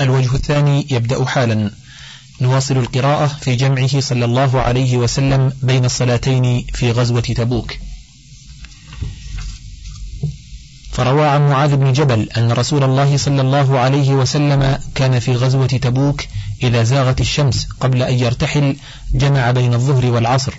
الوجه الثاني يبدأ حالا. نواصل القراءة في جمعه صلى الله عليه وسلم بين الصلاتين في غزوة تبوك. فروى عن معاذ بن جبل أن رسول الله صلى الله عليه وسلم كان في غزوة تبوك إذا زاغت الشمس قبل أن يرتحل جمع بين الظهر والعصر.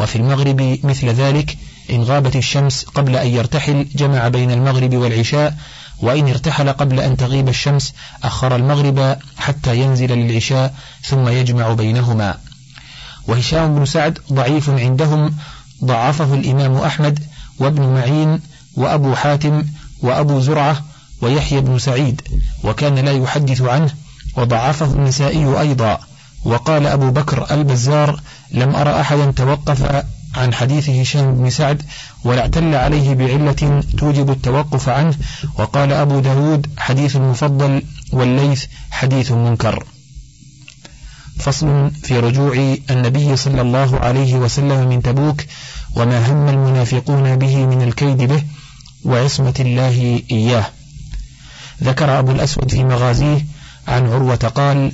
وفي المغرب مثل ذلك إن غابت الشمس قبل أن يرتحل جمع بين المغرب والعشاء وإن ارتحل قبل أن تغيب الشمس أخر المغرب حتى ينزل للعشاء ثم يجمع بينهما. وهشام بن سعد ضعيف عندهم ضعفه الإمام أحمد وابن معين وأبو حاتم وأبو زرعة ويحيى بن سعيد وكان لا يحدث عنه وضعفه النسائي أيضا. وقال أبو بكر البزار لم أرى أحدا توقف عن حديث هشام بن سعد ولا اعتل عليه بعلة توجب التوقف عنه وقال أبو داود حديث مفضل والليث حديث منكر. فصل في رجوع النبي صلى الله عليه وسلم من تبوك وما هم المنافقون به من الكيد به وعصمة الله إياه. ذكر أبو الأسود في مغازيه عن عروة قال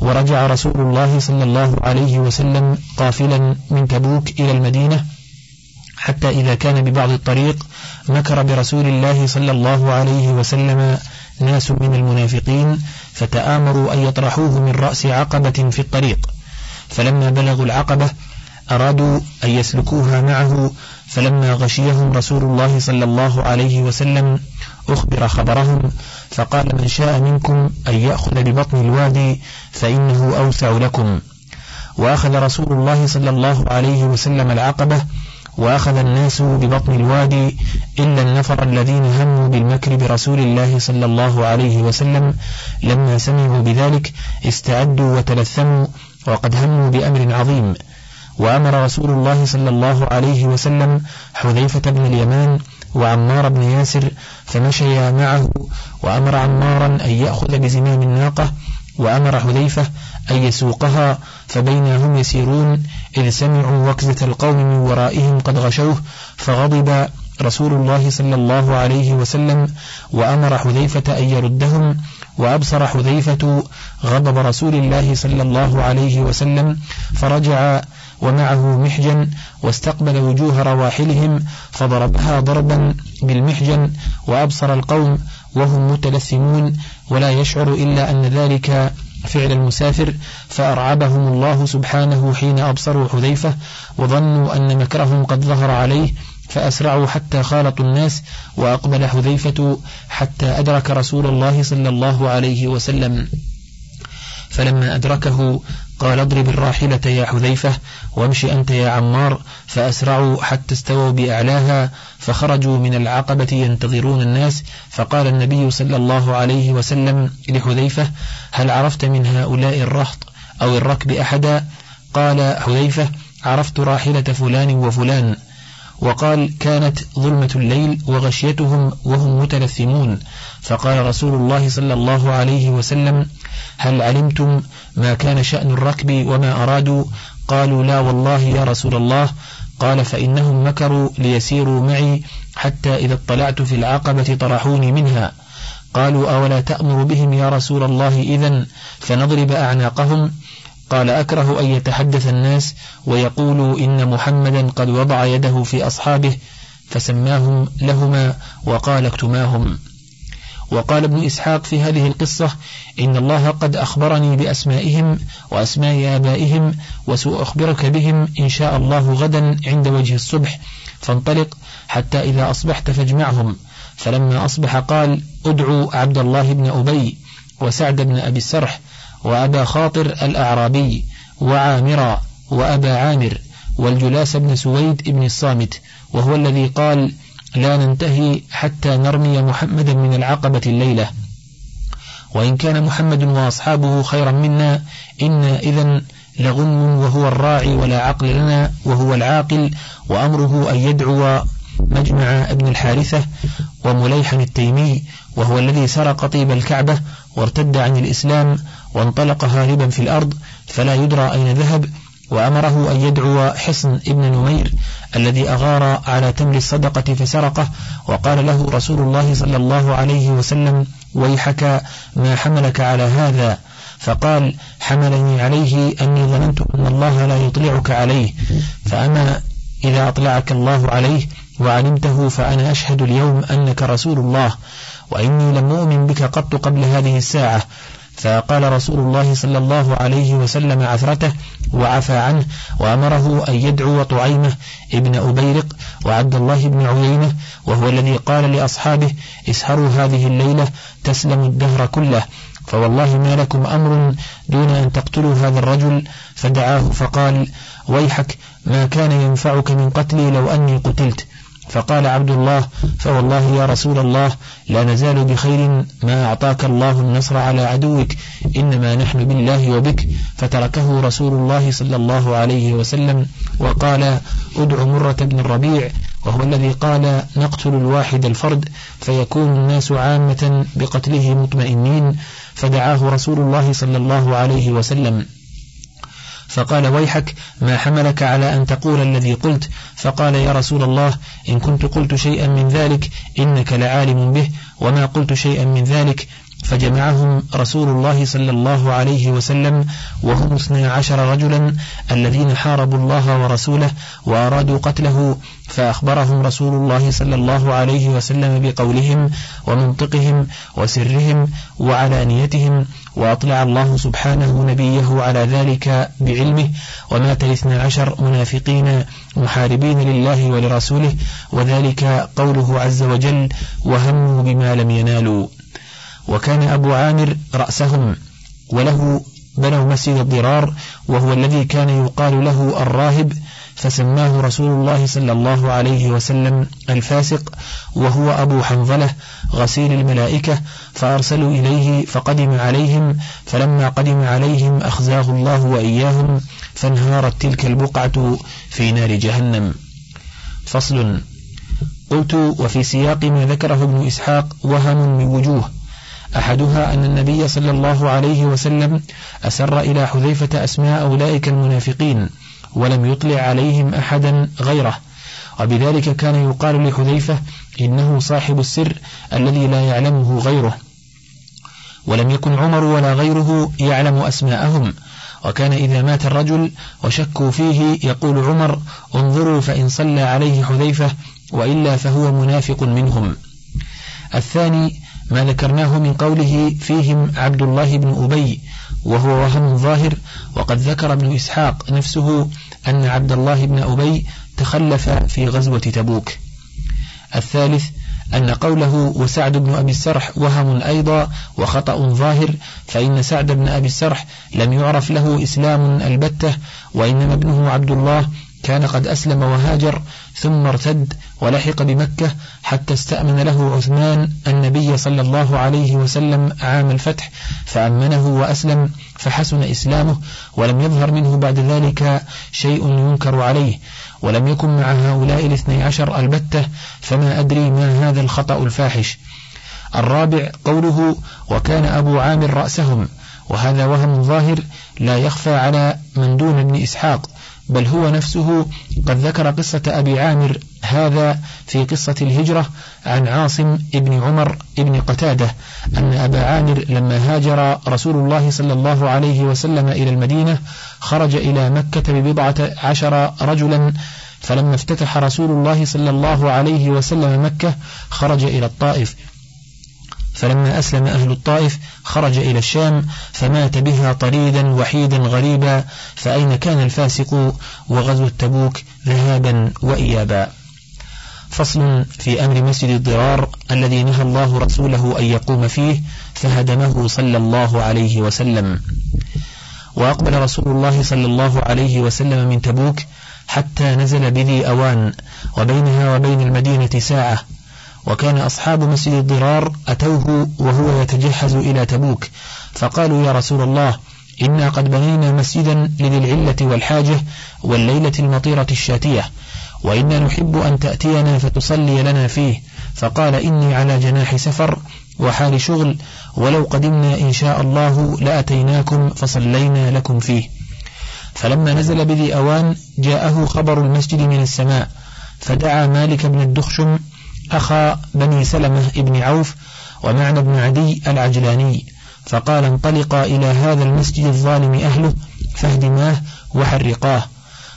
ورجع رسول الله صلى الله عليه وسلم قافلا من تبوك إلى المدينة حتى إذا كان ببعض الطريق مكر برسول الله صلى الله عليه وسلم ناس من المنافقين فتآمروا أن يطرحوه من رأس عقبة في الطريق. فلما بلغوا العقبة أرادوا أن يسلكوها معه فلما غشيهم رسول الله صلى الله عليه وسلم أخبر خبرهم فقال من شاء منكم أن يأخذ ببطن الوادي فإنه أوسع لكم. وأخذ رسول الله صلى الله عليه وسلم العقبة وأخذ الناس ببطن الوادي إلا النفر الذين هموا بالمكر برسول الله صلى الله عليه وسلم لما سمعوا بذلك استعدوا وتلثموا وقد هموا بأمر عظيم. وأمر رسول الله صلى الله عليه وسلم حذيفة بن اليمان وعمار بن ياسر فمشيا معه وأمر عمارا أن يأخذ بزمام الناقة وأمر حذيفة أن يسوقها فبينا هم يسيرون إذ سمعوا وكزة القوم من ورائهم قد غشوه فغضب رسول الله صلى الله عليه وسلم وأمر حذيفة أن يردهم وأبصر حذيفة غضب رسول الله صلى الله عليه وسلم فرجع ومعه محجن واستقبل وجوه رواحلهم فضربها ضربا بالمحجن وأبصر القوم وهم متلثمون ولا يشعر إلا أن ذلك فعل المسافر فأرعبهم الله سبحانه حين أبصروا حذيفة وظنوا أن مكرهم قد ظهر عليه فأسرعوا حتى خالطوا الناس وأقبل حذيفة حتى أدرك رسول الله صلى الله عليه وسلم فلما أدركه قال اضرب الراحلة يا حذيفة وامشي أنت يا عمار فأسرعوا حتى استووا بأعلاها فخرجوا من العقبة ينتظرون الناس فقال النبي صلى الله عليه وسلم لحذيفة هل عرفت من هؤلاء الرهط أو الركب أحدا؟ قال حذيفة عرفت راحلة فلان وفلان. وقال كانت ظلمة الليل وغشيتهم وهم متلثمون. فقال رسول الله صلى الله عليه وسلم هل علمتم ما كان شأن الركب وما أرادوا؟ قالوا لا والله يا رسول الله. قال فإنهم مكروا ليسيروا معي حتى إذا اطلعت في العقبة طرحوني منها. قالوا أولا تأمر بهم يا رسول الله إذا فنضرب أعناقهم؟ قال أكره أن يتحدث الناس ويقولوا إن محمدا قد وضع يده في أصحابه فسماهم لهما وقال اكتماهم. وقال ابن إسحاق في هذه القصة إن الله قد أخبرني بأسمائهم وأسماء آبائهم وسأخبرك بهم إن شاء الله غدا عند وجه الصبح فانطلق حتى إذا أصبحت فاجمعهم. فلما أصبح قال ادعوا عبد الله بن أبي وسعد بن أبي السرح وأبا خاطر الأعرابي وعامرا وأبا عامر والجلاس بن سويد بن الصامت وهو الذي قال لا ننتهي حتى نرمي محمدا من العقبة الليلة. وإن كان محمد وأصحابه خيرا منا إنا إذا لغنم وهو الراعي ولا عقل لنا وهو العاقل وأمره أن يدعو مجمع ابن الحارثة ومليحا التيمي وهو الذي سرق طيب الكعبة وارتد عن الإسلام وانطلق هاربا في الأرض فلا يدرى أين ذهب وأمره أن يدعو حصن ابن نمير الذي أغار على تمر الصدقة فسرقه وقال له رسول الله صلى الله عليه وسلم ويحك ما حملك على هذا فقال حملني عليه أني ظننت أن الله لا يطلعك عليه فأما إذا أطلعك الله عليه وعلمته فأنا أشهد اليوم أنك رسول الله وإني لم أؤمن بك قط قبل هذه الساعة فقال رسول الله صلى الله عليه وسلم عثرته وعفى عنه وأمره أن يدعو طعيمة ابن أبيرق وعبد الله بن عيينة وهو الذي قال لأصحابه اسهروا هذه الليلة تسلم الدهر كله فوالله ما لكم أمر دون أن تقتلوا هذا الرجل فدعاه فقال ويحك ما كان ينفعك من قتلي لو أني قتلت فقال عبد الله فوالله يا رسول الله لا نزال بخير ما أعطاك الله النصر على عدوك إنما نحن بالله وبك فتركه رسول الله صلى الله عليه وسلم وقال ادع مرة بن الربيع وهو الذي قال نقتل الواحد الفرد فيكون الناس عامة بقتله مطمئنين فدعاه رسول الله صلى الله عليه وسلم. فقال ويحك ما حملك على أن تقول الذي قلت؟ فقال يا رسول الله إن كنت قلت شيئا من ذلك إنك لعالم به وما قلت شيئا من ذلك فجمعهم رسول الله صلى الله عليه وسلم وهم اثنى عشر رجلا الذين حاربوا الله ورسوله وأرادوا قتله فأخبرهم رسول الله صلى الله عليه وسلم بقولهم ومنطقهم وسرهم وعلانيتهم وأطلع الله سبحانه نبيه على ذلك بعلمه ومات الاثنى عشر منافقين محاربين لله ولرسوله وذلك قوله عز وجل وهموا بما لم ينالوا وكان أبو عامر رأسهم وله بنوا مسجد الضرار وهو الذي كان يقال له الراهب فسماه رسول الله صلى الله عليه وسلم الفاسق وهو أبو حنظلة غسيل الملائكة فأرسلوا إليه فقدم عليهم فلما قدم عليهم أخزاه الله وإياهم فانهارت تلك البقعة في نار جهنم. فصل. قلت وفي سياق ما ذكره ابن إسحاق وهم من وجوه أحدها أن النبي صلى الله عليه وسلم أسر إلى حذيفة أسماء أولئك المنافقين ولم يطلع عليهم أحدا غيره وبذلك كان يقال لحذيفة إنه صاحب السر الذي لا يعلمه غيره. ولم يكن عمر ولا غيره يعلم أسماءهم وكان إذا مات الرجل وشكوا فيه يقول عمر انظروا فإن صلى عليه حذيفة وإلا فهو منافق منهم. الثاني ما ذكرناه من قوله فيهم عبد الله بن أبي وهو وهم ظاهر وقد ذكر ابن إسحاق نفسه أن عبد الله بن أبي تخلف في غزوة تبوك. الثالث أن قوله وسعد بن أبي السرح وهم أيضا وخطأ ظاهر فإن سعد بن أبي السرح لم يعرف له إسلام البتة وإنما ابنه عبد الله كان قد أسلم وهاجر ثم ارتد ولحق بمكة حتى استأمن له عثمان النبي صلى الله عليه وسلم عام الفتح فأمنه وأسلم فحسن إسلامه ولم يظهر منه بعد ذلك شيء ينكر عليه. ولم يكن مع هؤلاء الاثني عشر البتة فما أدري ما هذا الخطأ الفاحش. الرابع قوله وكان أبو عامر رأسهم وهذا وهم ظاهر لا يخفى على من دون ابن إسحاق. بل هو نفسه قد ذكر قصة أبي عامر هذا في قصة الهجرة عن عاصم ابن عمر ابن قتادة أن أبا عامر لما هاجر رسول الله صلى الله عليه وسلم إلى المدينة خرج إلى مكة ببضعة عشر رجلا فلما افتتح رسول الله صلى الله عليه وسلم مكة خرج إلى الطائف. فلما أسلم أهل الطائف خرج إلى الشام فمات بها طريدا وحيدا غريبا فأين كان الفاسق؟ وغزو التبوك ذهابا وإيابا. فصل في أمر مسجد الضرار الذي نهى الله رسوله أن يقوم فيه فهدمه صلى الله عليه وسلم. وأقبل رسول الله صلى الله عليه وسلم من تبوك حتى نزل بذي أوان وبينها وبين المدينة ساعة. وكان أصحاب مسجد الضرار أتوه وهو يتجهز إلى تبوك. فقالوا يا رسول الله إنا قد بنينا مسجدا لذي العلة والحاجة والليلة المطيرة الشاتية وإنا نحب أن تأتينا فتصلي لنا فيه. فقال إني على جناح سفر وحال شغل ولو قدمنا إن شاء الله لأتيناكم فصلينا لكم فيه. فلما نزل بذي أوان جاءه خبر المسجد من السماء فدعا مالك بن الدخشم أخا بني سلمة ابن عوف ومعنى بن عدي العجلاني فقال انطلقا إلى هذا المسجد الظالم أهله فاهدماه وحرقاه.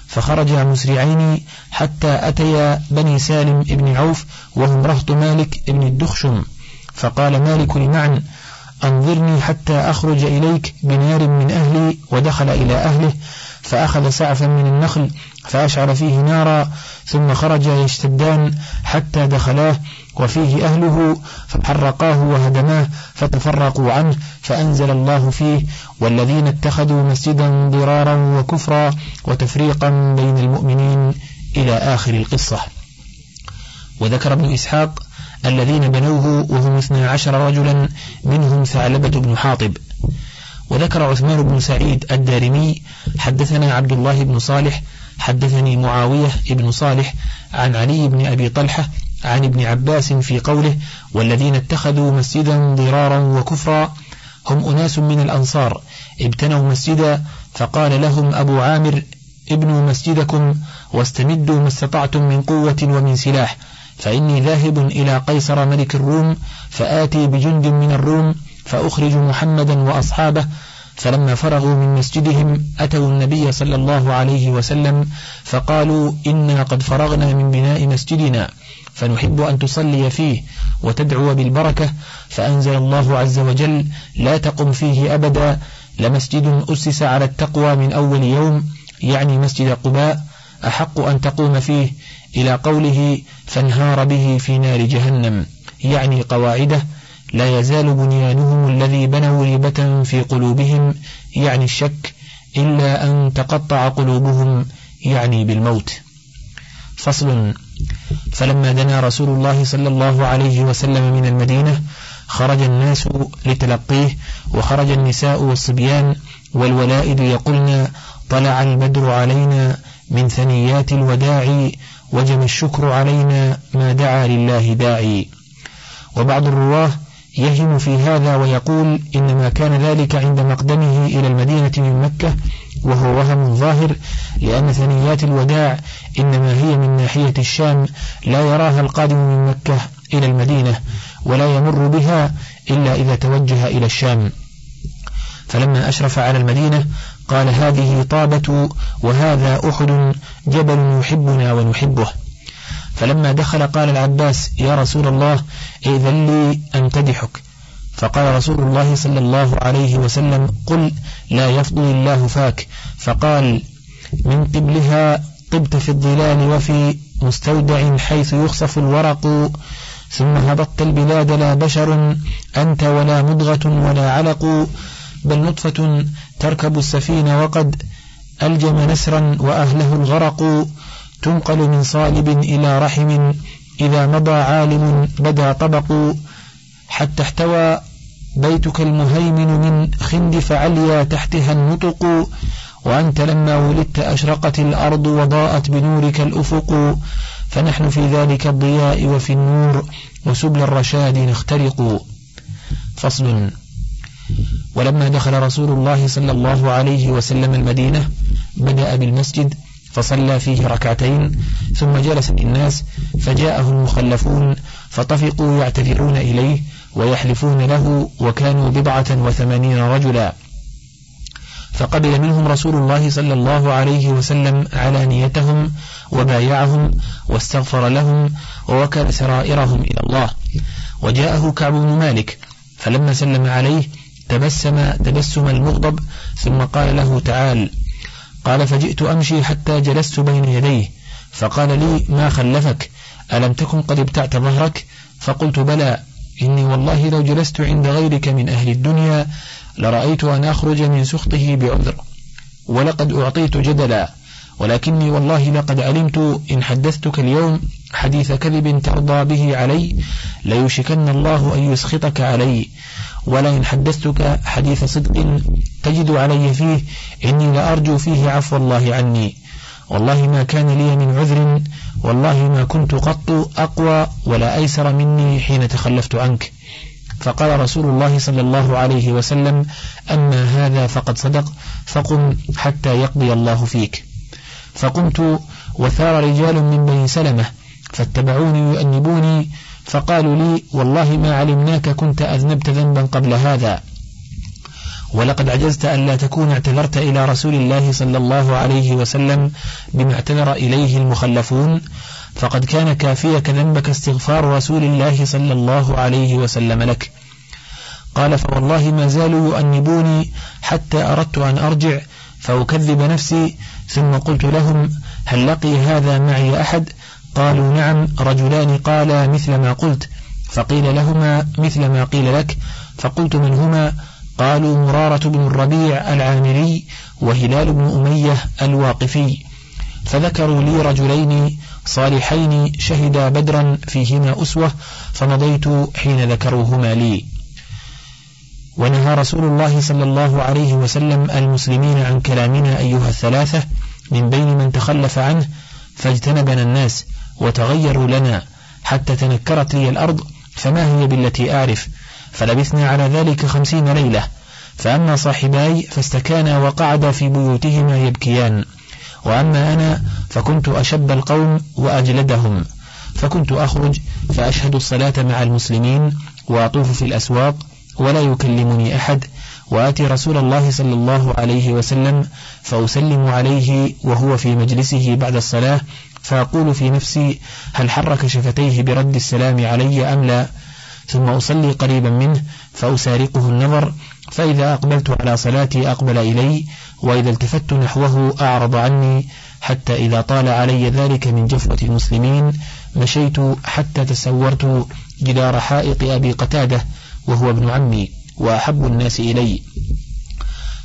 فخرجا مسرعين حتى أتيا بني سالم بن عوف وهم رهط مالك بن الدخشم. فقال مالك لمعن أنظرني حتى أخرج إليك بنار من أهلي ودخل إلى أهله فأخذ سعفا من النخل فأشعل فيه نارا ثم خرج يشتدان حتى دخلاه وفيه أهله فحرقاه وهدماه فتفرقوا عنه فأنزل الله فيه والذين اتخذوا مسجدا ضرارا وكفرا وتفريقا بين المؤمنين إلى آخر القصة. وذكر ابن إسحاق الذين بنوه وهم اثنا عشر رجلا منهم ثعلبة بن حاطب. وذكر عثمان بن سعيد الدارمي حدثنا عبد الله بن صالح حدثني معاوية بن صالح عن علي بن أبي طلحة عن ابن عباس في قوله والذين اتخذوا مسجدا ضرارا وكفرا هم أناس من الأنصار ابتنوا مسجدا فقال لهم أبو عامر ابنوا مسجدكم واستمدوا ما استطعتم من قوة ومن سلاح فإني ذاهب إلى قيصر ملك الروم فآتي بجند من الروم فأخرج محمدا وأصحابه فلما فرغوا من مسجدهم أتوا النبي صلى الله عليه وسلم فقالوا إنا قد فرغنا من بناء مسجدنا فنحب أن تصلي فيه وتدعو بالبركة فأنزل الله عز وجل لا تقم فيه أبدا لمسجد أسس على التقوى من أول يوم يعني مسجد قباء أحق أن تقوم فيه إلى قوله فانهار به في نار جهنم يعني قواعده لا يزال بنيانهم الذي بنوا ريبة في قلوبهم يعني الشك إلا أن تقطع قلوبهم يعني بالموت. فصل. فلما دنا رسول الله صلى الله عليه وسلم من المدينة خرج الناس لتلقيه وخرج النساء والصبيان والولائد يقولن طلع البدر علينا من ثنيات الوداع وجب الشكر علينا ما دعا لله داعي. وبعض الرواه يهم في هذا ويقول إنما كان ذلك عند مقدمه إلى المدينة من مكة وهو وهم ظاهر لأن ثنيات الوداع إنما هي من ناحية الشام لا يراها القادم من مكة إلى المدينة ولا يمر بها إلا إذا توجه إلى الشام. فلما أشرف على المدينة قال هذه طابة وهذا أحد جبل يحبنا ونحبه. فلما دخل قال العباس يا رسول الله إذن لي أمتدحك. فقال رسول الله صلى الله عليه وسلم قل لا يفضل الله فاك. فقال من قبلها طبت في الظلال وفي مستودع حيث يخصف الورق ثم هبطت البلاد لا بشر أنت ولا مضغة ولا علق بل نطفة تركب السفينة وقد ألجم نسرا وأهله الغرق. تنقل من صالب إلى رحم إذا مضى عالم بدا طبق حتى احتوى بيتك المهيمن من خندف عليا تحتها النطق وأنت لما ولدت أشرقت الأرض وضاءت بنورك الأفق. فنحن في ذلك الضياء وفي النور وسبل الرشاد نخترق. فصل. ولما دخل رسول الله صلى الله عليه وسلم المدينة بدأ بالمسجد فصلى فيه ركعتين ثم جلس الناس فجاءه المخلفون فطفقوا يعتذرون إليه ويحلفون له وكانوا بضعة وثمانين رجلا. فقبل منهم رسول الله صلى الله عليه وسلم علانيتهم وبايعهم واستغفر لهم ووكل سرائرهم إلى الله. وجاءه كعب بن مالك فلما سلم عليه تبسم تبسم المغضب ثم قال له تعال قال فجئت أمشي حتى جلست بين يديه فقال لي ما خلفك؟ ألم تكن قد ابتعت ظهرك؟ فقلت بلى إني والله لو جلست عند غيرك من أهل الدنيا لرأيت أن أخرج من سخطه بعذر ولقد أعطيت جدلا ولكني والله لقد علمت إن حدثتك اليوم حديث كذب ترضى به علي ليوشكن الله أن يسخطك علي. ولئن حدثتك حديث صدق تجد علي فيه إني لأرجو فيه عفو الله عني. والله ما كان لي من عذر والله ما كنت قط أقوى ولا أيسر مني حين تخلفت عنك. فقال رسول الله صلى الله عليه وسلم أما هذا فقد صدق فقم حتى يقضي الله فيك. فقمت وثار رجال من بني سلمة فاتبعوني يؤنبوني فقالوا لي والله ما علمناك كنت أذنبت ذنبا قبل هذا. ولقد عجزت أن لا تكون اعتذرت إلى رسول الله صلى الله عليه وسلم بما اعتذر إليه المخلفون. فقد كان كافيك ذنبك استغفار رسول الله صلى الله عليه وسلم لك. قال فوالله ما زالوا يؤنبوني حتى أردت أن أرجع فأكذب نفسي. ثم قلت لهم هل لقي هذا معي أحد؟ قالوا نعم رجلان قالا مثل ما قلت فقيل لهما مثل ما قيل لك فقلت من هما قالوا مرارة بن الربيع العامري وهلال بن أمية الواقفي فذكروا لي رجلين صالحين شهدا بدرا فيهما أسوة فمضيت حين ذكروهما لي. ونهى رسول الله صلى الله عليه وسلم المسلمين عن كلامنا أيها الثلاثة من بين من تخلف عنه فاجتنبنا الناس. وتغيروا لنا حتى تنكرت لي الأرض فما هي بالتي أعرف؟ فلبثنا على ذلك خمسين ليلة. فأما صاحباي فاستكانا وقعدا في بيوتهما يبكيان. وأما أنا فكنت أشب القوم وأجلدهم. فكنت أخرج فأشهد الصلاة مع المسلمين وأطوف في الأسواق ولا يكلمني أحد. وآتي رسول الله صلى الله عليه وسلم فأسلم عليه وهو في مجلسه بعد الصلاة فأقول في نفسي هل حرك شفتيه برد السلام علي أم لا؟ ثم أصلي قريبا منه فأسارقه النظر فإذا أقبلت على صلاتي أقبل إلي وإذا التفت نحوه أعرض عني حتى إذا طال علي ذلك من جفوة المسلمين مشيت حتى تسورت جدار حائط أبي قتادة وهو ابن عمي وأحب الناس إلي.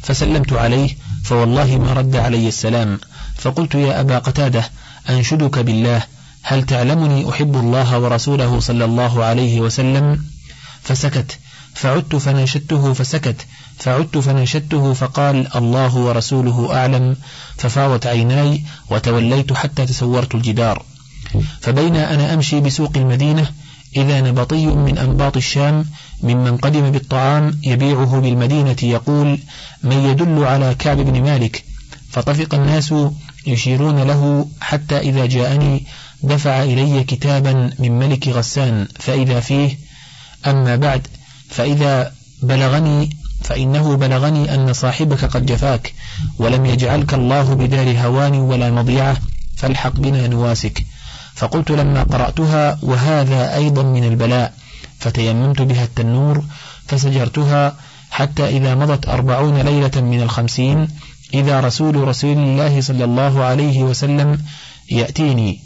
فسلمت عليه فوالله ما رد علي السلام. فقلت يا أبا قتادة أنشدك بالله. هل تعلمني أحب الله ورسوله صلى الله عليه وسلم؟ فسكت. فعدت فناشدته فسكت. فعدت فناشدته فقال الله ورسوله أعلم. ففاضت عيناي وتوليت حتى تسورت الجدار. فبين أنا أمشي بسوق المدينة إذا نبطي من أنباط الشام ممن قدم بالطعام يبيعه بالمدينة يقول من يدل على كعب بن مالك؟ فطفق الناس يشيرون له حتى إذا جاءني دفع إلي كتابا من ملك غسان فإذا فيه أما بعد فإذا بلغني فإنه بلغني أن صاحبك قد جفاك ولم يجعلك الله بدار هوان ولا مضيعة فالحق بنا نواسك. فقلت لما قرأتها وهذا أيضا من البلاء. فتيممت بها التنور فسجرتها حتى إذا مضت أربعون ليلة من الخمسين إذا رسول رسول الله صلى الله عليه وسلم يأتيني.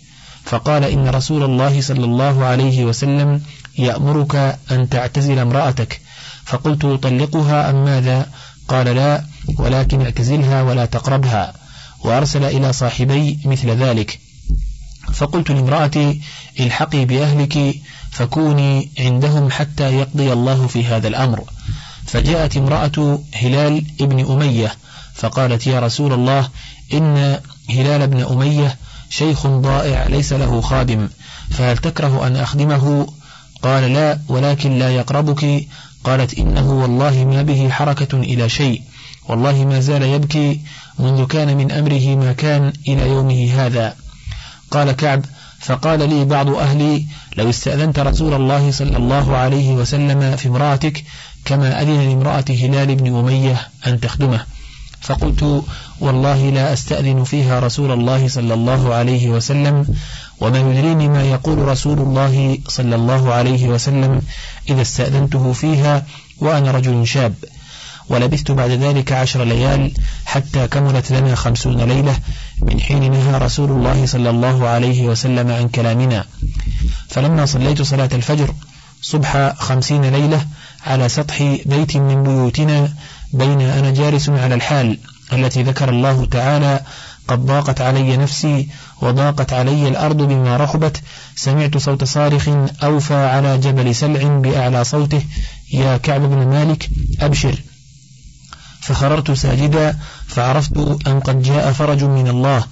فقال إن رسول الله صلى الله عليه وسلم يأمرك أن تعتزل امرأتك. فقلت طلقها أم ماذا؟ قال لا ولكن اعتزلها ولا تقربها. وأرسل إلى صاحبي مثل ذلك. فقلت لامرأتي الحقي بأهلك فكوني عندهم حتى يقضي الله في هذا الأمر. فجاءت امرأة هلال ابن أمية فقالت يا رسول الله إن هلال ابن أمية شيخ ضائع ليس له خادم فهل تكره أن أخدمه؟ قال لا ولكن لا يقربك. قالت إنه والله ما به حركة إلى شيء والله ما زال يبكي منذ كان من أمره ما كان إلى يومه هذا. قال كعب فقال لي بعض أهلي لو استأذنت رسول الله صلى الله عليه وسلم في امرأتك كما أذن لامرأة هلال بن أمية أن تخدمه. فقلت والله لا أستأذن فيها رسول الله صلى الله عليه وسلم وما يدريني ما يقول رسول الله صلى الله عليه وسلم إذا استأذنته فيها وأنا رجل شاب. ولبثت بعد ذلك عشر ليال حتى كملت لنا خمسون ليلة من حين نهى رسول الله صلى الله عليه وسلم عن كلامنا. فلما صليت صلاة الفجر صبح خمسين ليلة على سطح بيت من بيوتنا بين أنا جالس على الحال التي ذكر الله تعالى قد ضاقت علي نفسي وضاقت علي الأرض بما رحبت. سمعت صوت صارخ أوفى على جبل سلع بأعلى صوته. يا كعب بن مالك أبشر. فخررت ساجدا فعرفت أن قد جاء فرج من الله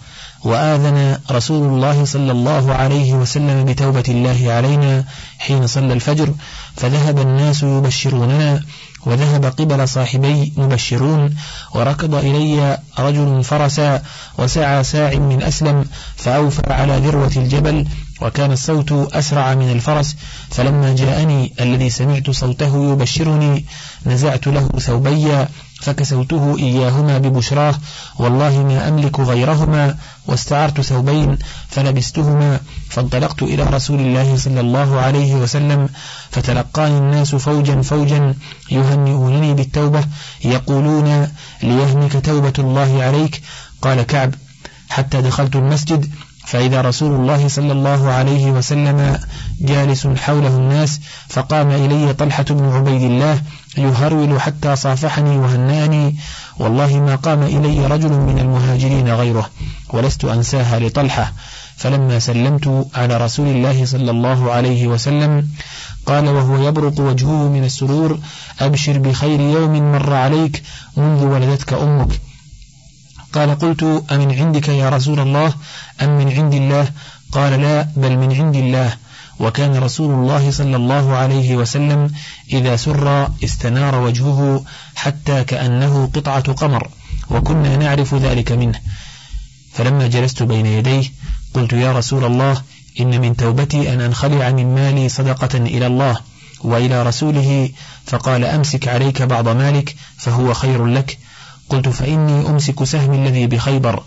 وآذن رسول الله صلى الله عليه وسلم بتوبة الله علينا حين صلى الفجر. فذهب الناس يبشروننا وذهب قبل صاحبي مبشرون وركض إلي رجل فرسا وسعى ساع من أسلم فأوفى على ذروة الجبل وكان الصوت أسرع من الفرس فلما جاءني الذي سمعت صوته يبشرني نزعت له ثوبي فكسوته إياهما ببشراه والله ما أملك غيرهما واستعرت ثوبين فلبستهما فانطلقت إلى رسول الله صلى الله عليه وسلم فتلقاني الناس فوجا فوجا يهنئونني بالتوبة يقولون ليهنك توبة الله عليك؟ قال كعب حتى دخلت المسجد فإذا رسول الله صلى الله عليه وسلم جالس حوله الناس فقام إلي طلحة بن عبيد الله يهرول حتى صافحني وهناني. والله ما قام إلي رجل من المهاجرين غيره ولست أنساها لطلحة. فلما سلمت على رسول الله صلى الله عليه وسلم قال وهو يبرق وجهه من السرور أبشر بخير يوم مر عليك منذ ولدتك أمك. قال قلت أمن عندك يا رسول الله؟ أم من عند الله؟ قال لا بل من عند الله. وكان رسول الله صلى الله عليه وسلم إذا سر استنار وجهه حتى كأنه قطعة قمر وكنا نعرف ذلك منه. فلما جلست بين يديه قلت يا رسول الله إن من توبتي أن أنخلع من مالي صدقة إلى الله وإلى رسوله فقال أمسك عليك بعض مالك فهو خير لك. قلت فإني أمسك سهمي الذي بخيبر.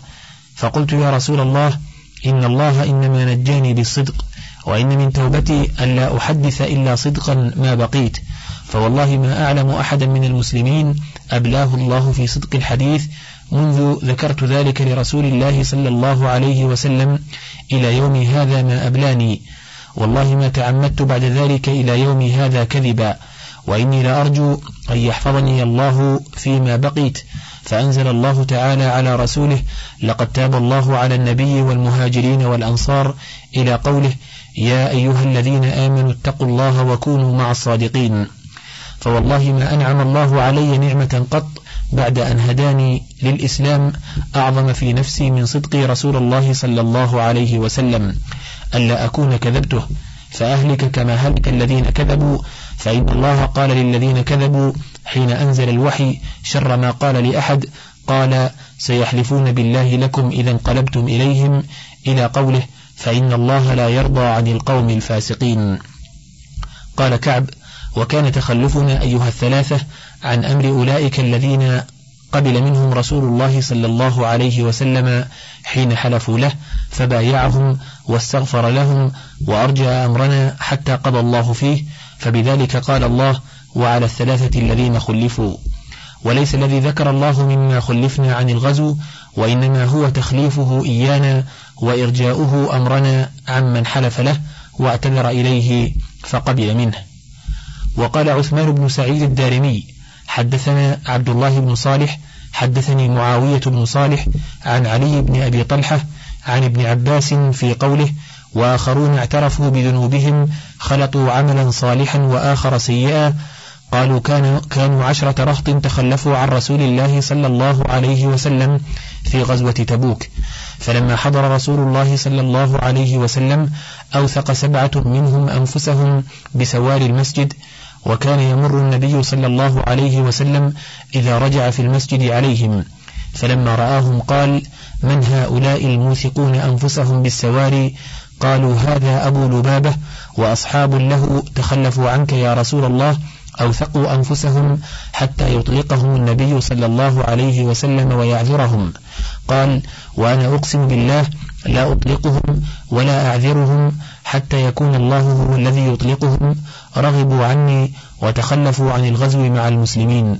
فقلت يا رسول الله إن الله إنما نجاني بالصدق. وإن من توبتي أن لا أحدث إلا صدقا ما بقيت. فوالله ما أعلم أحدا من المسلمين أبلاه الله في صدق الحديث منذ ذكرت ذلك لرسول الله صلى الله عليه وسلم إلى يوم هذا ما أبلاني. والله ما تعمدت بعد ذلك إلى يوم هذا كذبا. وإني لأرجو أن يحفظني الله فيما بقيت. فأنزل الله تعالى على رسوله لقد تاب الله على النبي والمهاجرين والأنصار إلى قوله يا أيها الذين آمنوا اتقوا الله وكونوا مع الصادقين. فوالله ما أنعم الله علي نعمة قط بعد أن هداني للإسلام أعظم في نفسي من صدقي رسول الله صلى الله عليه وسلم. ألا أكون كذبته؟ فأهلك كما هلك الذين كذبوا. فإن الله قال للذين كذبوا حين أنزل الوحي شر ما قال لأحد قال سيحلفون بالله لكم إذا انقلبتم إليهم إلى قوله فإن الله لا يرضى عن القوم الفاسقين. قال كعب وكان تخلفنا أيها الثلاثة عن أمر أولئك الذين قبل منهم رسول الله صلى الله عليه وسلم حين حلفوا له فبايعهم واستغفر لهم وأرجى أمرنا حتى قضى الله فيه فبذلك قال الله وعلى الثلاثة الذين خلفوا. وليس الذي ذكر الله مما خلفنا عن الغزو وإنما هو تخليفه إيانا وإرجاؤه أمرنا عمن حلف له واعتذر إليه فقبل منه. وقال عثمان بن سعيد الدارمي حدثنا عبد الله بن صالح حدثني معاوية بن صالح عن علي بن أبي طلحة عن ابن عباس في قوله وآخرون اعترفوا بذنوبهم خلطوا عملا صالحا وآخر سيئا قالوا كانوا, كانوا عشرة رهط تخلفوا عن رسول الله صلى الله عليه وسلم في غزوة تبوك. فلما حضر رسول الله صلى الله عليه وسلم أوثق سبعة منهم أنفسهم بسوار المسجد وكان يمر النبي صلى الله عليه وسلم إذا رجع في المسجد عليهم. فلما رآهم قال من هؤلاء الموثقون أنفسهم بالسواري قالوا هذا أبو لبابة وأصحاب له تخلفوا عنك يا رسول الله أوثقوا أنفسهم حتى يطلقهم النبي صلى الله عليه وسلم ويعذرهم. قال وأنا أقسم بالله لا أطلقهم ولا أعذرهم حتى يكون الله هو الذي يطلقهم. رغبوا عني وتخلفوا عن الغزو مع المسلمين.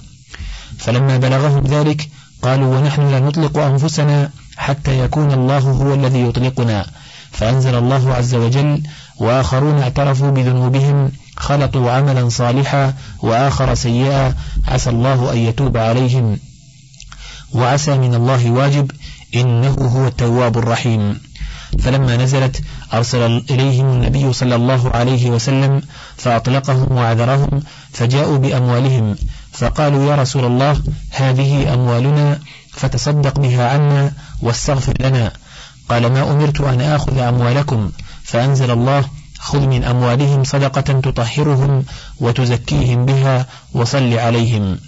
فلما بلغهم ذلك قالوا ونحن لا نطلق أنفسنا حتى يكون الله هو الذي يطلقنا. فأنزل الله عز وجل وآخرون اعترفوا بذنوبهم خلطوا عملا صالحا وآخر سيئا عسى الله أن يتوب عليهم. وعسى من الله واجب إنه هو التواب الرحيم. فلما نزلت أرسل إليهم النبي صلى الله عليه وسلم فأطلقهم وعذرهم فجاءوا بأموالهم. فقالوا يا رسول الله هذه أموالنا فتصدق بها عنا واستغفر لنا. قال ما أمرت أن آخذ أموالكم. فأنزل الله خذ من أموالهم صدقة تطهرهم وتزكيهم بها وصل عليهم.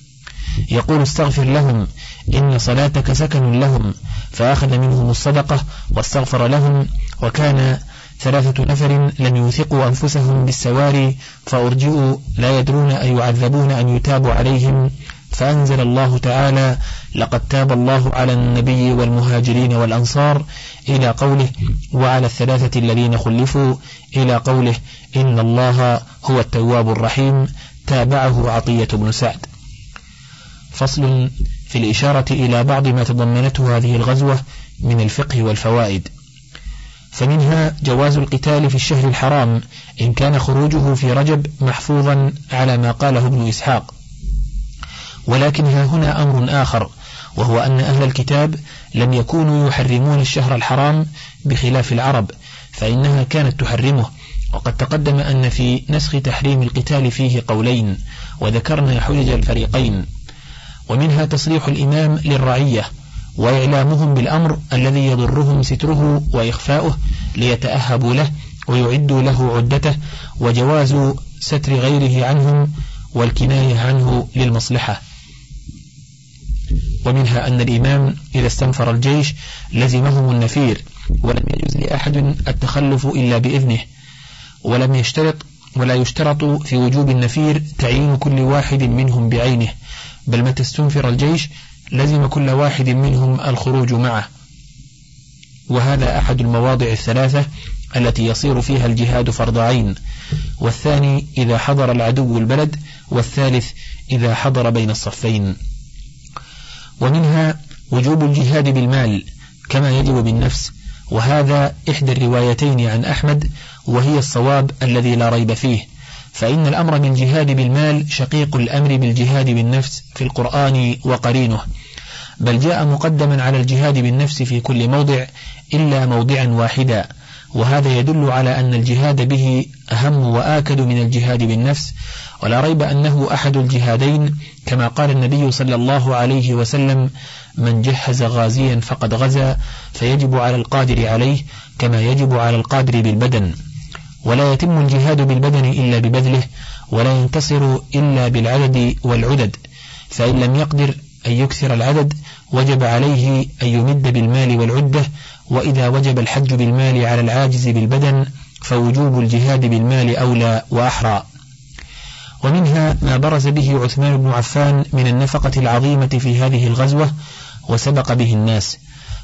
يقول استغفر لهم إن صلاتك سكن لهم. فأخذ منهم الصدقة واستغفر لهم وكان ثلاثة نفر لم يوثقوا أنفسهم بالسواري فأرجئوا لا يدرون أن يعذبون أن يتاب عليهم. فأنزل الله تعالى لقد تاب الله على النبي والمهاجرين والأنصار إلى قوله وعلى الثلاثة الذين خلفوا إلى قوله إن الله هو التواب الرحيم تابعه عطية بن سعد. فصل في الإشارة إلى بعض ما تضمنته هذه الغزوة من الفقه والفوائد. فمنها جواز القتال في الشهر الحرام إن كان خروجه في رجب محفوظا على ما قاله ابن إسحاق. ولكن ها هنا أمر آخر وهو أن أهل الكتاب لم يكونوا يحرمون الشهر الحرام بخلاف العرب فإنها كانت تحرمه. وقد تقدم أن في نسخ تحريم القتال فيه قولين وذكرنا حجج الفريقين. ومنها تصريح الإمام للرعية وإعلامهم بالأمر الذي يضرهم ستره وإخفاؤه ليتأهبوا له ويعدوا له عدته وجواز ستر غيره عنهم والكناية عنه للمصلحة. ومنها أن الإمام إذا استنفر الجيش لزمهم النفير ولم يجوز لأحد التخلف إلا بإذنه ولم يشترط ولا يشترط في وجوب النفير تعيين كل واحد منهم بعينه بل متى استنفر الجيش لزم كل واحد منهم الخروج معه. وهذا أحد المواضع الثلاثة التي يصير فيها الجهاد فرض عين. والثاني إذا حضر العدو البلد والثالث إذا حضر بين الصفين. ومنها وجوب الجهاد بالمال كما يجب بالنفس وهذا إحدى الروايتين عن أحمد وهي الصواب الذي لا ريب فيه. فإن الأمر بالجهاد بالمال شقيق الأمر بالجهاد بالنفس في القرآن وقرينه. بل جاء مقدما على الجهاد بالنفس في كل موضع إلا موضعا واحدا وهذا يدل على أن الجهاد به أهم وآكد من الجهاد بالنفس ولا ريب أنه أحد الجهادين كما قال النبي صلى الله عليه وسلم من جهز غازيا فقد غزا فيجب على القادر عليه كما يجب على القادر بالبدن. ولا يتم الجهاد بالبدن إلا ببذله ولا ينتصر إلا بالعدد والعدد فإن لم يقدر أن يكثر العدد وجب عليه أن يمد بالمال والعدة وإذا وجب الحج بالمال على العاجز بالبدن فوجوب الجهاد بالمال أولى وأحرى. ومنها ما برز به عثمان بن عفان من النفقة العظيمة في هذه الغزوة وسبق به الناس.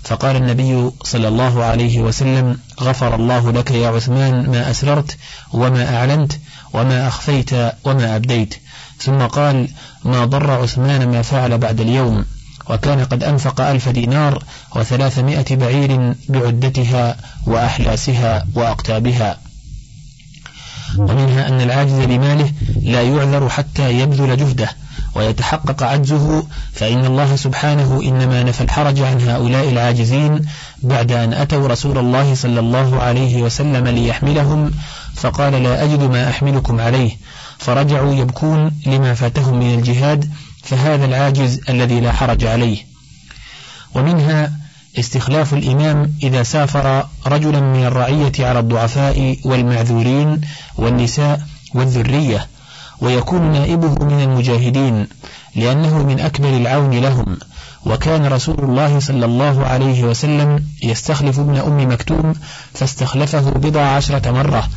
فقال النبي صلى الله عليه وسلم غفر الله لك يا عثمان ما أسررت وما أعلنت وما أخفيت وما أبديت. ثم قال ما ضر عثمان ما فعل بعد اليوم. وكان قد أنفق ألف دينار وثلاثمائة بعير بعدتها وأحلاسها وأقتابها. ومنها أن العاجز بماله لا يعذر حتى يبذل جهده ويتحقق عجزه فإن الله سبحانه إنما نفى الحرج عن هؤلاء العاجزين بعد أن أتوا رسول الله صلى الله عليه وسلم ليحملهم فقال لا أجد ما أحملكم عليه. فرجعوا يبكون لما فاتهم من الجهاد فهذا العاجز الذي لا حرج عليه. ومنها استخلاف الإمام إذا سافر رجلا من الرعية على الضعفاء والمعذورين والنساء والذرية ويكون نائبه من المجاهدين لأنه من أكبر العون لهم. وكان رسول الله صلى الله عليه وسلم يستخلف ابن أم مكتوم فاستخلفه بضع عشرة مرة.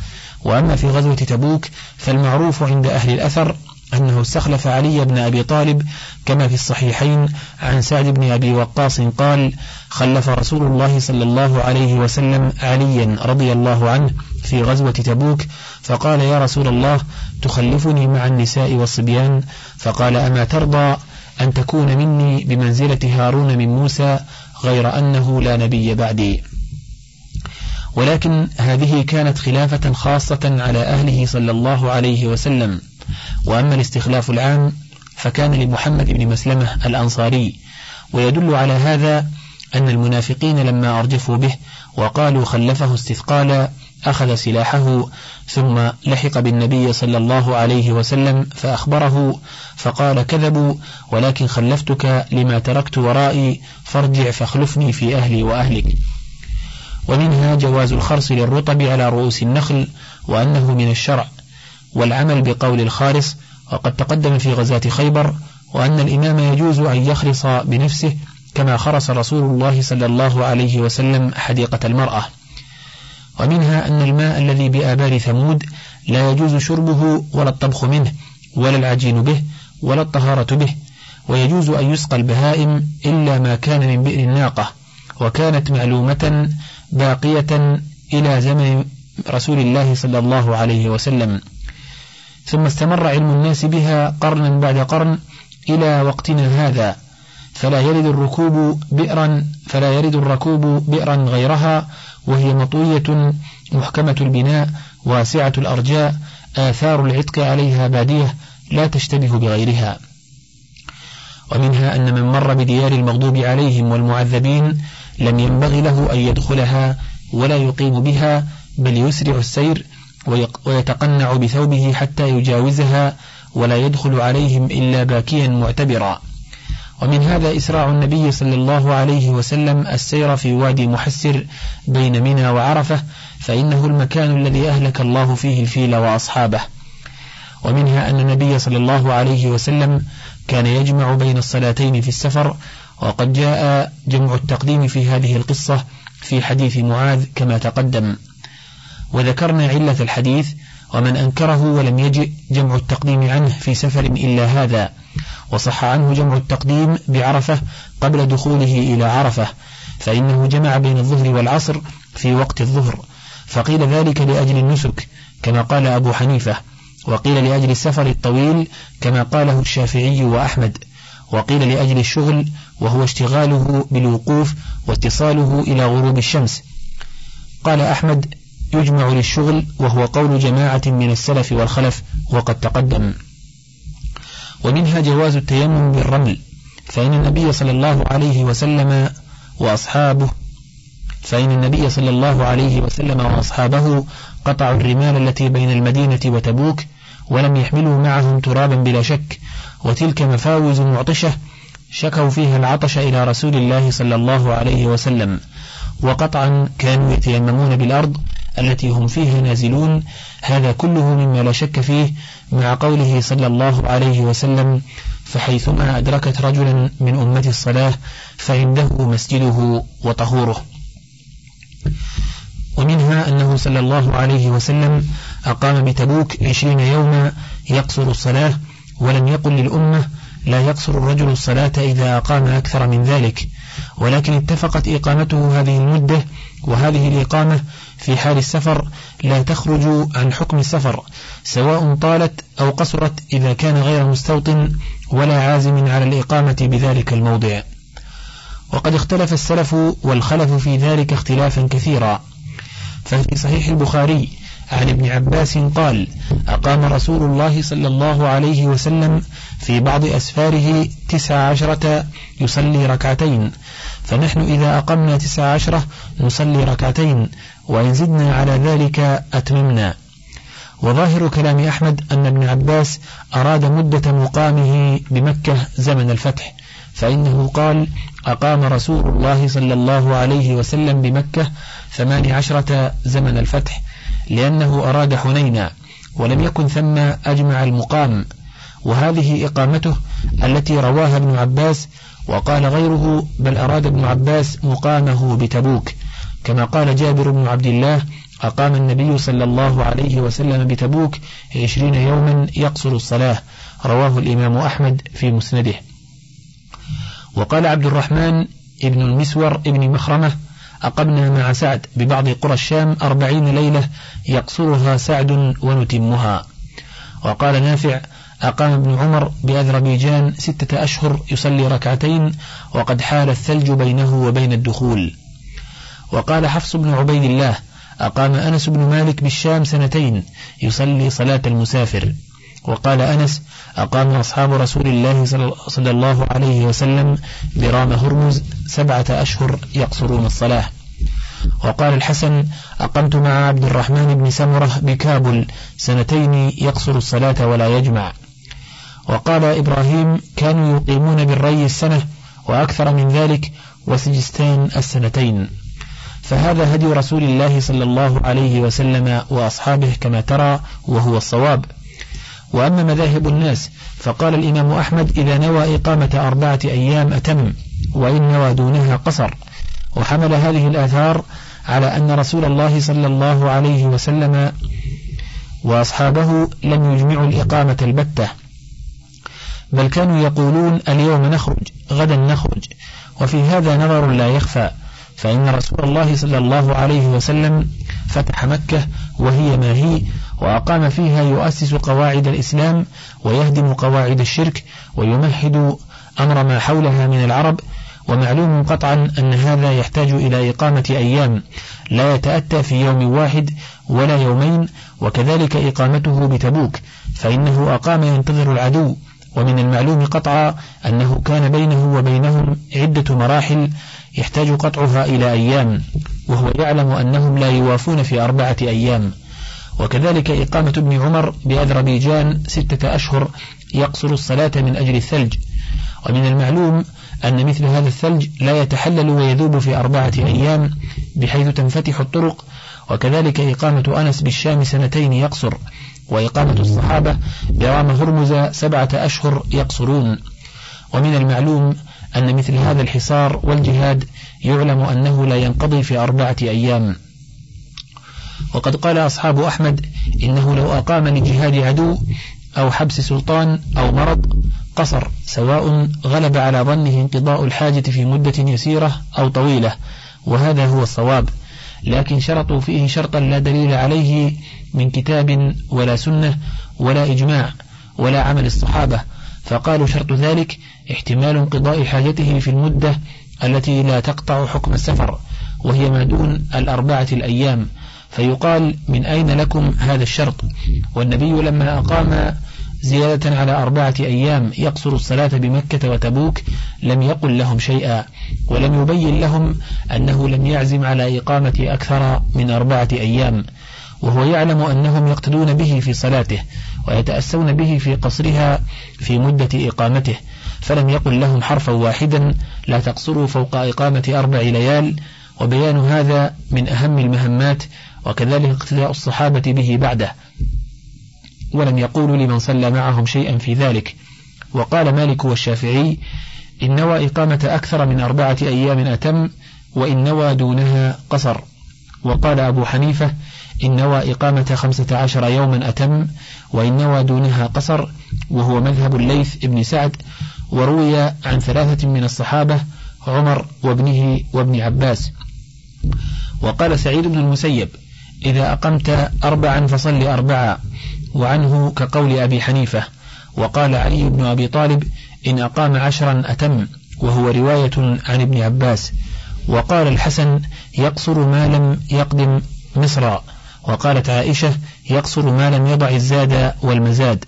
وأما في غزوة تبوك فالمعروف عند أهل الأثر أنه استخلف علي بن أبي طالب كما في الصحيحين عن سعد بن أبي وقاص قال خلف رسول الله صلى الله عليه وسلم عليا رضي الله عنه في غزوة تبوك فقال يا رسول الله تخلفني مع النساء والصبيان؟ فقال أما ترضى أن تكون مني بمنزلة هارون من موسى غير أنه لا نبي بعدي. ولكن هذه كانت خلافة خاصة على أهله صلى الله عليه وسلم. وأما الاستخلاف العام فكان لمحمد بن مسلمة الأنصاري ويدل على هذا أن المنافقين لما أرجفوا به وقالوا خلفه استثقالا أخذ سلاحه ثم لحق بالنبي صلى الله عليه وسلم فأخبره فقال كذبوا ولكن خلفتك لما تركت ورائي فارجع فاخلفني في أهلي وأهلك. ومنها جواز الخرص للرطب على رؤوس النخل وأنه من الشرع. والعمل بقول الخارص وقد تقدم في غزاة خيبر وأن الإمام يجوز أن يخرص بنفسه كما خرص رسول الله صلى الله عليه وسلم حديقة المرأة. ومنها أن الماء الذي بآبار ثمود لا يجوز شربه ولا الطبخ منه ولا العجين به ولا الطهارة به ويجوز أن يسقى البهائم إلا ما كان من بئر الناقة وكانت معلومة باقية إلى زمن رسول الله صلى الله عليه وسلم. ثم استمر علم الناس بها قرنا بعد قرن إلى وقتنا هذا. فلا يرد الركوب بئرا فلا يرد الركوب بئرا غيرها وهي مطوية محكمة البناء واسعة الأرجاء آثار العتق عليها بادية لا تشتبه بغيرها. ومنها أن من مر بديار المغضوب عليهم والمعذبين لم ينبغي له أن يدخلها ولا يقيم بها بل يسرع السير ويتقنع بثوبه حتى يجاوزها ولا يدخل عليهم إلا باكيا معتبرا. ومن هذا إسراع النبي صلى الله عليه وسلم السير في وادي محسر بين منى وعرفة فإنه المكان الذي أهلك الله فيه الفيل وأصحابه. ومنها أن النبي صلى الله عليه وسلم كان يجمع بين الصلاتين في السفر وقد جاء جمع التقديم في هذه القصة في حديث معاذ كما تقدم. وذكرنا علة الحديث ومن أنكره ولم يجئ جمع التقديم عنه في سفر إلا هذا. وصح عنه جمع التقديم بعرفة قبل دخوله إلى عرفة فإنه جمع بين الظهر والعصر في وقت الظهر. فقيل ذلك لأجل النسك كما قال أبو حنيفة. وقيل لأجل السفر الطويل كما قاله الشافعي وأحمد. وقيل لأجل الشغل وهو اشتغاله بالوقوف واتصاله إلى غروب الشمس. قال أحمد يجمع للشغل وهو قول جماعة من السلف والخلف وقد تقدم. ومنها جواز التيمم بالرمل فإن النبي صلى الله عليه وسلم وأصحابه فإن النبي صلى الله عليه وسلم وأصحابه قطعوا الرمال التي بين المدينة وتبوك ولم يحملوا معهم ترابا بلا شك وتلك مفاوز معطشة شكوا فيها العطش إلى رسول الله صلى الله عليه وسلم وقطعا كانوا يتيممون بالأرض التي هم فيها نازلون هذا كله مما لا شك فيه مع قوله صلى الله عليه وسلم فحيثما أدركت رجلا من أمة الصلاة فعنده مسجده وطهوره ومنها أنه صلى الله عليه وسلم أقام بتبوك عشرين يوما يقصر الصلاة ولم يقل للأمة لا يقصر الرجل الصلاة إذا أقام أكثر من ذلك ولكن اتفقت إقامته هذه المدة وهذه الإقامة في حال السفر لا تخرج عن حكم السفر سواء طالت أو قصرت إذا كان غير مستوطن ولا عازم على الإقامة بذلك الموضع. وقد اختلف السلف والخلف في ذلك اختلافا كثيرا. ففي صحيح البخاري عن ابن عباس قال أقام رسول الله صلى الله عليه وسلم في بعض أسفاره تسع عشرة يصلي ركعتين فنحن إذا أقمنا تسع عشرة نصلي ركعتين وإن زدنا على ذلك أتممنا. وظاهر كلام أحمد أن ابن عباس أراد مدة مقامه بمكة زمن الفتح فإنه قال أقام رسول الله صلى الله عليه وسلم بمكة ثمان عشرة زمن الفتح لأنه أراد حنينا ولم يكن ثم أجمع المقام وهذه إقامته التي رواها ابن عباس وقال غيره بل أراد ابن عباس مقامه بتبوك. كما قال جابر بن عبد الله أقام النبي صلى الله عليه وسلم بتبوك عشرين يوما يقصر الصلاة. رواه الإمام أحمد في مسنده. وقال عبد الرحمن ابن المسور ابن مخرمة أقمنا مع سعد ببعض قرى الشام أربعين ليلة يقصرها سعد ونتمها. وقال نافع أقام ابن عمر بأذربيجان ستة أشهر يصلي ركعتين وقد حال الثلج بينه وبين الدخول. وقال حفص بن عبيد الله أقام أنس بن مالك بالشام سنتين يصلي صلاة المسافر. وقال أنس أقام أصحاب رسول الله صلى الله عليه وسلم برام هرمز سبعة أشهر يقصرون الصلاة. وقال الحسن أقمت مع عبد الرحمن بن سمرة بكابل سنتين يقصر الصلاة ولا يجمع. وقال إبراهيم كانوا يقيمون بالري السنة وأكثر من ذلك وسجستان السنتين. فهذا هدي رسول الله صلى الله عليه وسلم وأصحابه كما ترى وهو الصواب. وأما مذاهب الناس فقال الإمام أحمد إذا نوى إقامة أربعة أيام أتم وإن نوى دونها قصر. وحمل هذه الآثار على أن رسول الله صلى الله عليه وسلم وأصحابه لم يجمعوا الإقامة البتة بل كانوا يقولون اليوم نخرج غدا نخرج وفي هذا نظر لا يخفى فإن رسول الله صلى الله عليه وسلم فتح مكة وهي ما هي وأقام فيها يؤسس قواعد الإسلام ويهدم قواعد الشرك ويمهد أمر ما حولها من العرب ومعلوم قطعا أن هذا يحتاج إلى إقامة أيام لا يتأتى في يوم واحد ولا يومين وكذلك إقامته بتبوك فإنه أقام ينتظر العدو. ومن المعلوم قطعا أنه كان بينه وبينهم عدة مراحل يحتاج قطعها إلى أيام وهو يعلم أنهم لا يوافون في أربعة أيام. وكذلك إقامة ابن عمر بأذربيجان ستة أشهر يقصر الصلاة من أجل الثلج. ومن المعلوم أن مثل هذا الثلج لا يتحلل ويذوب في أربعة أيام بحيث تنفتح الطرق وكذلك إقامة أنس بالشام سنتين يقصر وإقامة الصحابة برام هرمز سبعة أشهر يقصرون. ومن المعلوم أن مثل هذا الحصار والجهاد يعلم أنه لا ينقضي في أربعة أيام. وقد قال أصحاب أحمد إنه لو أقام لجهاد عدو أو حبس سلطان أو مرض قصر سواء غلب على ظنه انقضاء الحاجة في مدة يسيرة أو طويلة وهذا هو الصواب. لكن شرطوا فيه شرطا لا دليل عليه من كتاب ولا سنة ولا إجماع ولا عمل الصحابة فقالوا شرط ذلك احتمال انقضاء حاجته في المدة التي لا تقطع حكم السفر وهي ما دون الأربعة الأيام. فيقال من أين لكم هذا الشرط؟ والنبي لما أقام زيادة على أربعة أيام يقصر الصلاة بمكة وتبوك لم يقل لهم شيئا ولم يبين لهم أنه لم يعزم على إقامة أكثر من أربعة أيام وهو يعلم أنهم يقتدون به في صلاته ويتأسون به في قصرها في مدة إقامته فلم يقل لهم حرفا واحدا لا تقصروا فوق إقامة أربع ليال وبيان هذا من أهم المهمات وكذلك اقتداء الصحابة به بعده. ولم يقولوا لمن صلى معهم شيئا في ذلك. وقال مالك والشافعي إن نوى إقامة أكثر من أربعة أيام أتم وإن نوى دونها قصر. وقال أبو حنيفة إن نوى إقامة خمسة عشر يوما أتم وإن نوى دونها قصر وهو مذهب الليث ابن سعد وروي عن ثلاثة من الصحابة عمر وابنه وابن عباس. وقال سعيد بن المسيب إذا أقمت أربعا فصل أربعا. وعنه كقول أبي حنيفة. وقال علي بن أبي طالب إن أقام عشرا أتم وهو رواية عن ابن عباس. وقال الحسن يقصر ما لم يقدم مصر. وقالت عائشة يقصر ما لم يضع الزاد والمزاد.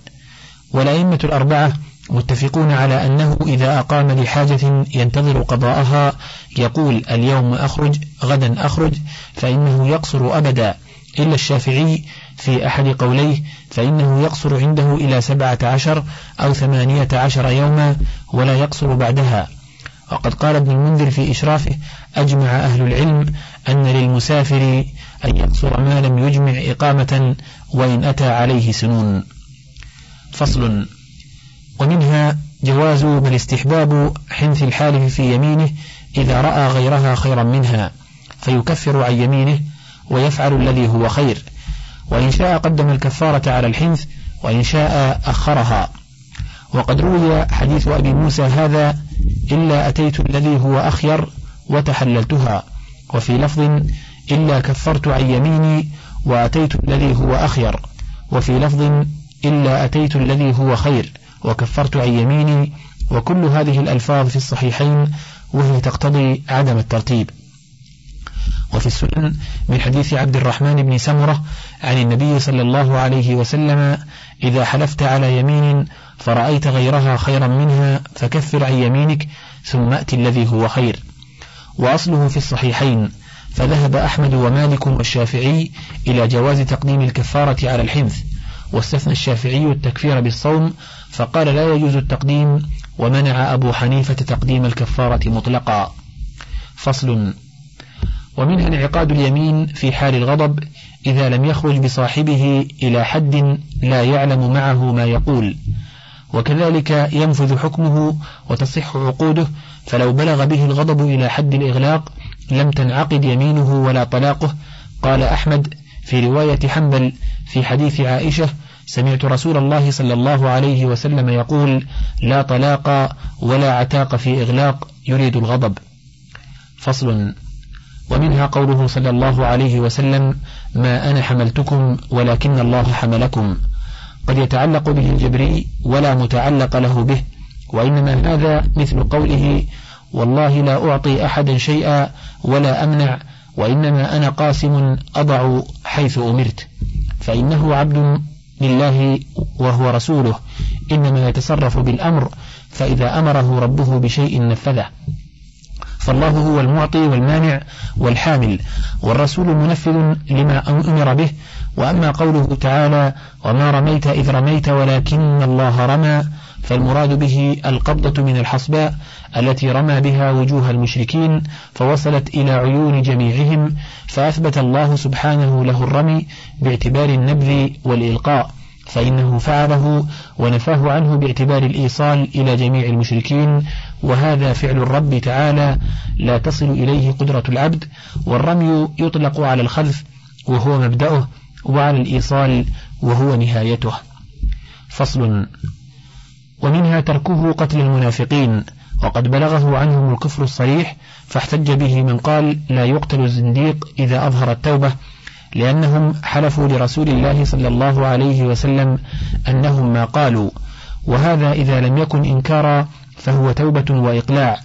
والأئمة الأربعة متفقون على أنه إذا أقام لحاجة ينتظر قضاءها يقول اليوم أخرج غدا أخرج فإنه يقصر أبدا. إلا الشافعي في أحد قوليه فإنه يقصر عنده إلى سبعة عشر أو ثمانية عشر يوما ولا يقصر بعدها. وقد قال ابن المنذر في إشرافه أجمع أهل العلم أن للمسافر أن يقصر ما لم يجمع إقامة وإن أتى عليه سنون. فصل. ومنها جواز بل استحباب حنث الحالف في يمينه إذا رأى غيرها خيرا منها فيكفر عن يمينه ويفعل الذي هو خير. وإن شاء قدم الكفارة على الحنث وإن شاء أخرها. وقد روي حديث أبي موسى هذا إلا أتيت الذي هو أخير وتحللتها. وفي لفظ إلا كفرت عن يميني وأتيت الذي هو أخير. وفي لفظ إلا أتيت الذي هو خير وكفرت عن يميني. وكل هذه الألفاظ في الصحيحين وهي تقتضي عدم الترتيب. وفي السنن من حديث عبد الرحمن بن سمرة عن النبي صلى الله عليه وسلم إذا حلفت على يمين فرأيت غيرها خيرا منها فكفر عن يمينك ثم أتي الذي هو خير. وأصله في الصحيحين فذهب أحمد ومالك والشافعي إلى جواز تقديم الكفارة على الحنث واستثنى الشافعي التكفير بالصوم فقال لا يجوز التقديم ومنع أبو حنيفة تقديم الكفارة مطلقا. فصل. ومنها انعقاد اليمين في حال الغضب إذا لم يخرج بصاحبه إلى حد لا يعلم معه ما يقول. وكذلك ينفذ حكمه وتصح عقوده فلو بلغ به الغضب إلى حد الإغلاق لم تنعقد يمينه ولا طلاقه. قال أحمد في رواية حنبل في حديث عائشة سمعت رسول الله صلى الله عليه وسلم يقول لا طلاق ولا عتاق في إغلاق يريد الغضب فصل. ومنها قوله صلى الله عليه وسلم ما أنا حملتكم ولكن الله حملكم. قد يتعلق به الجبري ولا متعلق له به وإنما هذا مثل قوله والله لا أعطي أحدا شيئا ولا أمنع وإنما أنا قاسم أضع حيث أمرت. فإنه عبد لله وهو رسوله إنما يتصرف بالأمر فإذا أمره ربه بشيء نفذه. فالله هو المعطي والمانع والحامل والرسول منفذ لما أمر به. وأما قوله تعالى وما رميت إذ رميت ولكن الله رمى فالمراد به القبضة من الحصباء التي رمى بها وجوه المشركين فوصلت إلى عيون جميعهم فأثبت الله سبحانه له الرمي باعتبار النبذ والإلقاء فإنه فعله ونفاه عنه باعتبار الإيصال إلى جميع المشركين وهذا فعل الرب تعالى لا تصل إليه قدرة العبد والرمي يطلق على الخذف وهو مبدأه وعلى الإيصال وهو نهايته. فصل ومنها تركه قتل المنافقين وقد بلغه عنهم الكفر الصريح فاحتج به من قال لا يقتل الزنديق إذا أظهر التوبة لأنهم حلفوا لرسول الله صلى الله عليه وسلم أنهم ما قالوا وهذا إذا لم يكن إنكارا فهو توبة وإقلاع.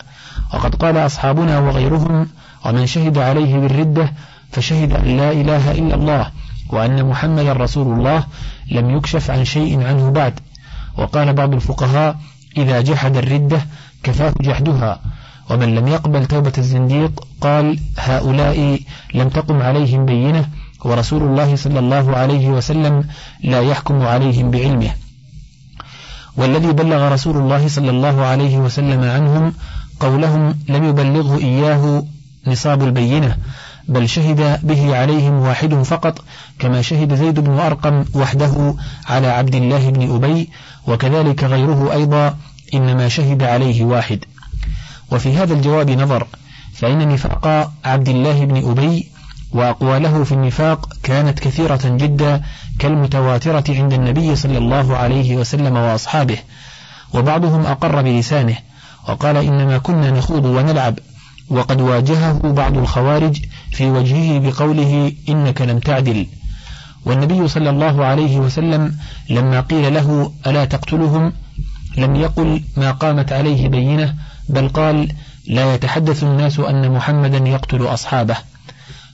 وقد قال أصحابنا وغيرهم ومن شهد عليه بالردة فشهد أن لا إله إلا الله وأن محمدا رسول الله لم يكشف عن شيء عنه بعد. وقال بعض الفقهاء إذا جحد الردة كفاه جحدها. ومن لم يقبل توبة الزنديق قال هؤلاء لم تقم عليهم بينة ورسول الله صلى الله عليه وسلم لا يحكم عليهم بعلمه. والذي بلغ رسول الله صلى الله عليه وسلم عنهم قولهم لم يبلغه إياه نصاب البينة بل شهد به عليهم واحد فقط كما شهد زيد بن أرقم وحده على عبد الله بن أبي وكذلك غيره أيضا إنما شهد عليه واحد. وفي هذا الجواب نظر فإن نفاق عبد الله بن أبي وأقواله في النفاق كانت كثيرة جدا كالمتواترة عند النبي صلى الله عليه وسلم وأصحابه وبعضهم أقر بلسانه وقال إنما كنا نخوض ونلعب وقد واجهه بعض الخوارج في وجهه بقوله إنك لم تعدل. والنبي صلى الله عليه وسلم لما قيل له ألا تقتلهم لم يقل ما قامت عليه بينة بل قال لا يتحدث الناس أن محمدا يقتل أصحابه.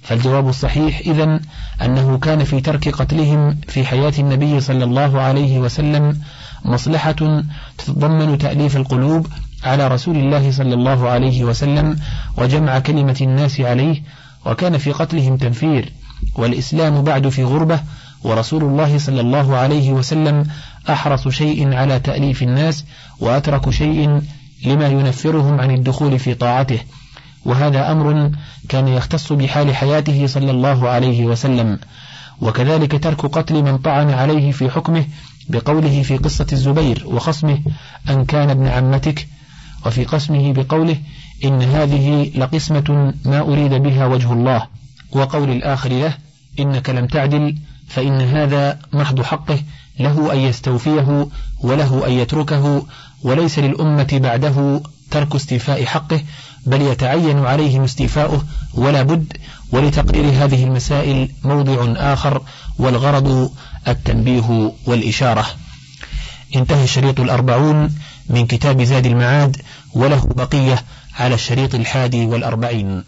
فالجواب الصحيح إذا أنه كان في ترك قتلهم في حياة النبي صلى الله عليه وسلم مصلحة تتضمن تأليف القلوب على رسول الله صلى الله عليه وسلم وجمع كلمة الناس عليه وكان في قتلهم تنفير والإسلام بعد في غربة ورسول الله صلى الله عليه وسلم أحرص شيء على تأليف الناس وأترك شيء لما ينفرهم عن الدخول في طاعته وهذا أمر كان يختص بحال حياته صلى الله عليه وسلم. وكذلك ترك قتل من طعن عليه في حكمه بقوله في قصة الزبير وخصمه أن كان ابن عمتك وفي قسمه بقوله إن هذه لقسمة ما أريد بها وجه الله وقول الآخر له إنك لم تعدل فإن هذا محض حقه له أن يستوفيه وله أن يتركه وليس للأمة بعده ترك استيفاء حقه بل يتعين عليهم استيفاؤه ولا بد ولتقرير هذه المسائل موضع آخر والغرض التنبيه والإشارة. انتهى الشريط الأربعون من كتاب زاد المعاد وله بقية على الشريط الحادي والأربعين.